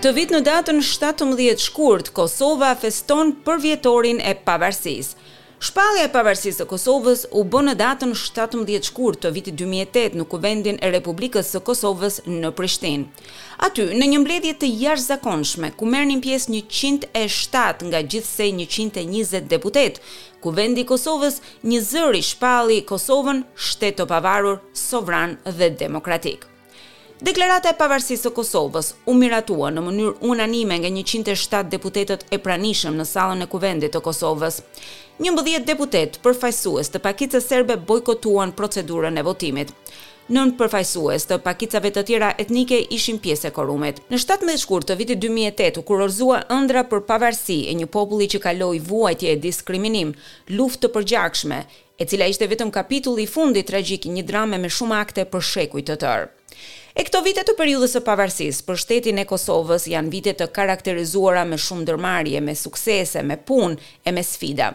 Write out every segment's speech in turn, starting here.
Këtë vit në datën 17 shkurt, Kosova feston përvjetorin e pavarësisë. Shpallja e pavarësisë së Kosovës u bë në datën 17 shkurt të vitit 2008 në Kuvendin e Republikës së Kosovës në Prishtinë. Aty, në një mbledhje të jashtëzakonshme, ku merrnin pjesë 107 nga gjithsej 120 deputetë, Kuvendi i Kosovës njëzëri shpalli Kosovën shtet të pavarur, sovran dhe demokratik. Deklarata e Pavarësisë së Kosovës u miratua në mënyrë unanime nga 107 deputetët e pranishëm në sallën e Kuvendit të Kosovës. 11 deputetë përfaqësues të pakicës serbe bojkotuan procedurën e votimit. Nëntë përfaqësues të pakicave të tjera etnike ishin pjesë e kuorumit. Në shtatëmbëdhjetë shkurt të vitit dy mijë e tetë u kurorëzua ëndrra për pavarësi e një populli që kaloi vuajtje e diskriminim, luftë të përgjakshme, e cila ishte vetëm kapitulli i fundit tragjik i një drame me shumë akte për shekuj të tërë. E këto vite të periudhës së pavarësisë, për shtetin e Kosovës janë vite të karakterizuara me shumë ndërmarrje, me suksese, me punë e me sfida.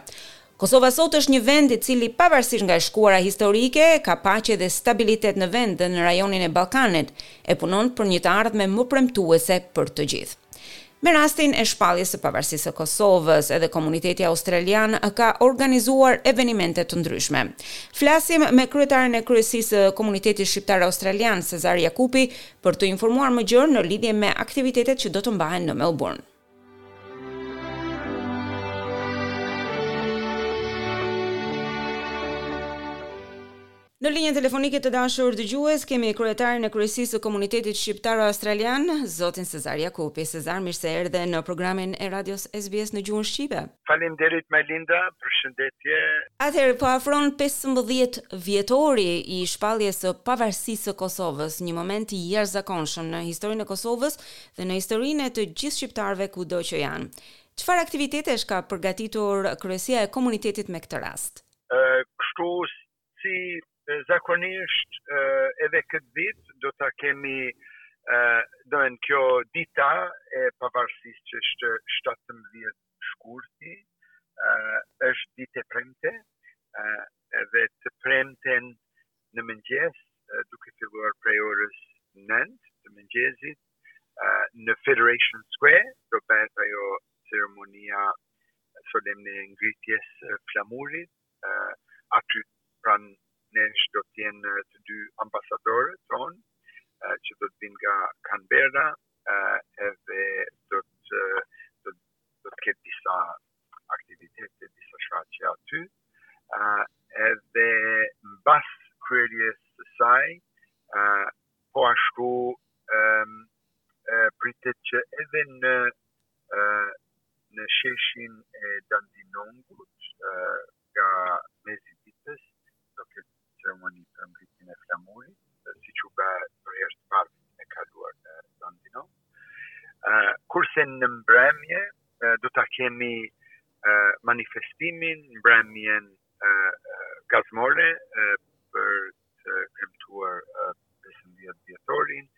Kosova sot është një vend i cili pavarësisht nga e shkuara historike, ka paqe dhe stabilitet në vend dhe në rajonin e Ballkanit, e punon për një të ardhme më premtuese për të gjithë. Me rastin e shpalljes së pavarësisë së Kosovës, edhe komuniteti australian ka organizuar evenimente të ndryshme. Flasim me kryetarin e Kryesisë së Komunitetit Shqiptar Australian, Sezar Jakupi, për të informuar më gjërë në lidhje me aktivitetet që do të mbahen në Melbourne. Në linjën telefonike të dashur dëgjues kemi kryetarin e kryesisë së komunitetit shqiptar australian, zotin Sezar Jakupi. Sezar, mirë se erdhe në programin e radios SBS në gjuhën shqipe. Faleminderit Melinda, përshëndetje. Atëherë po afron 15 vjetori i shpalljes së pavarësisë së Kosovës, një moment i jashtëzakonshëm në historinë e Kosovës dhe në historinë e të gjithë shqiptarëve kudo që janë. Çfarë aktivitetesh ka përgatitur kryesia e komunitetit me këtë rast? Kështu si zakonisht edhe këtë vit do ta kemi domethënë kjo dita e pavarësisë që është 17 shkurti, është ditë e premte, edhe të premten në mëngjes, duke filluar prej orës 9 të mëngjesit në Federation Square, do bëhet ajo ceremonia solemne e ngritjes flamurit, aty pranë nesh do të jenë të dy ambasadorët tonë, që do të vinë nga Canberra, edhe do të do të ketë disa aktivitete disa shfaqje aty, uh, edhe mbas kryerjes së saj, uh, po ashtu um, uh, pritet që edhe në uh, në sheshin e Dandenongut, uh, Nga mesi i ditës do ketë një ceremoni për ngritjen e flamurit, siç u bë për herë të parë vitin e kaluar në Dandenong. Kurse në mbrëmje do ta kemi manifestimin, mbrëmjen gazmore për të kremtuar pesëmbëdhjetë vjetorin.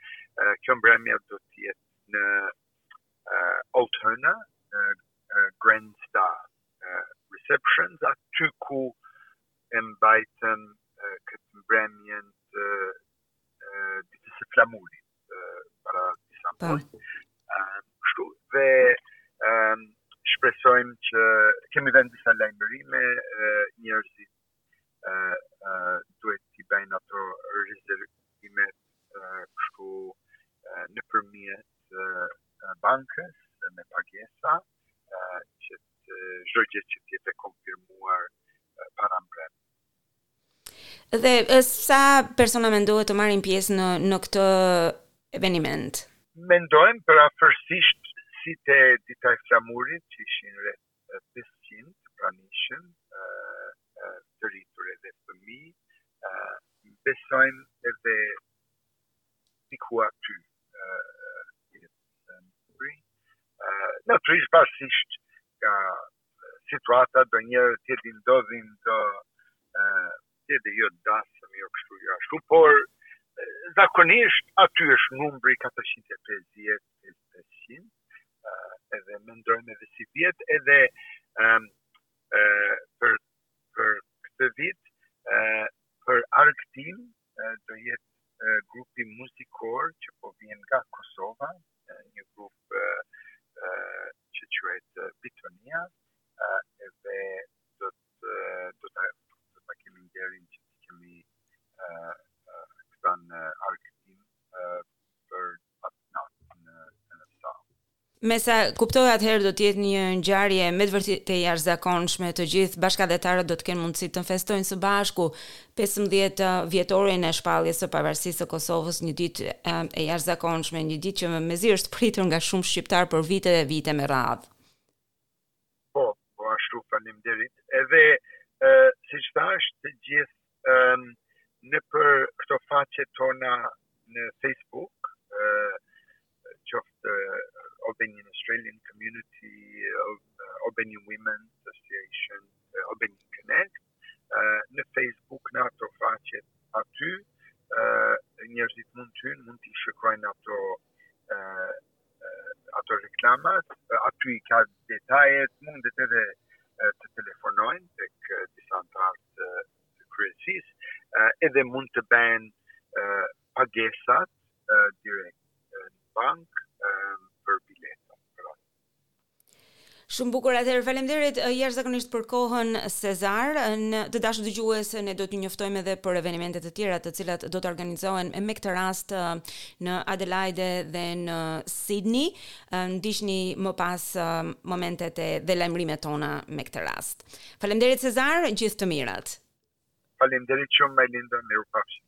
Kjo mbrëmje do të jetë në Altona, në Grand Star. receptions aty ku e mbajtëm këtë mbremjen të ditës së flamurit para disa muajsh. Po ashtu dhe shpresojmë që kemi vënë disa lajmërime njerëzit duhet t'i bëjnë ato rezervime kështu nëpërmjet bankës me pagesa që të çdo gjë që të jetë e konfirmuar para mbrëmjes. Dhe sa persona mendohet të marrin pjesë në në këtë eveniment? Mendojmë për afërsisht si te dita e flamurit që ishin rreth 500 të pranishëm, të rritur edhe fëmij, besojmë edhe diku aty, Natyrisht varësisht nga situata do njerëz, ku ta di, ndodhin, ku ta di, jo dasëm, jo kështu, jo ashtu, por zakonisht aty është numri 450, 500, edhe mendojmë edhe si vjet edhe për këtë vit për argëtim do jetë grupi muzikor që po vjen nga Kosova, një grup që quhet Bitonia, edhe do të do ta do ta kemi nderin që të kemi këta në argëtim për Me sa kuptoj atëherë do të jetë një ngjarje me të vërtetë e jashtëzakonshme. Të gjithë bashkatdhetarët do të kenë mundësi të festojnë së bashku 15 uh, vjetorin e shpalljes së pavarësisë së Kosovës, një ditë uh, e jashtëzakonshme, një ditë që mezi është pritur nga shumë shqiptarë për vite dhe vite me radhë. Po, po ashtu, faleminderit. Edhe ë siç thash të gjithë ë nëpër këto faqet tona në Facebook, ë qoftë Albanian Australian Community, Albanian Women Association, Albanian Connect, në Facebook në ato faqet aty njerëzit mund të hyjnë, mund të shikojnë ato ato reklamat, aty i ka detajet, mundet edhe të telefonojnë tek disa antarë të, të kryesis, edhe mund të bëjnë pagesat direkt në bankë për biletat. Shumë bukur atëherë. Faleminderit jashtëzakonisht për kohën Cezar. Ne të dashur dëgjues, ne do t'ju njoftojmë edhe për evenimente të tjera të cilat do të organizohen me këtë rast në Adelaide dhe në Sydney. Ndiqni më pas momentet e dhe lajmërimet tona me këtë rast. Faleminderit Cezar, gjithë të mirat. Faleminderit shumë Melinda, mirupafshim.